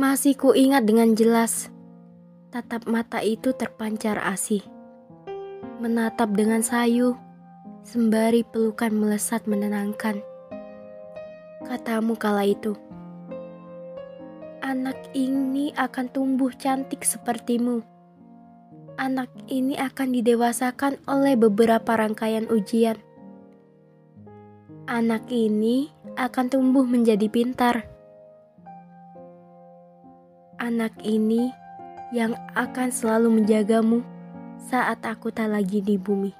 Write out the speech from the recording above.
Masih kuingat dengan jelas, tatap mata itu terpancar asih. Menatap dengan sayu, sembari pelukan melesat menenangkan. Katamu kala itu, anak ini akan tumbuh cantik sepertimu. Anak ini akan didewasakan oleh beberapa rangkaian ujian. Anak ini akan tumbuh menjadi pintar anak ini yang akan selalu menjagamu saat aku tak lagi di bumi.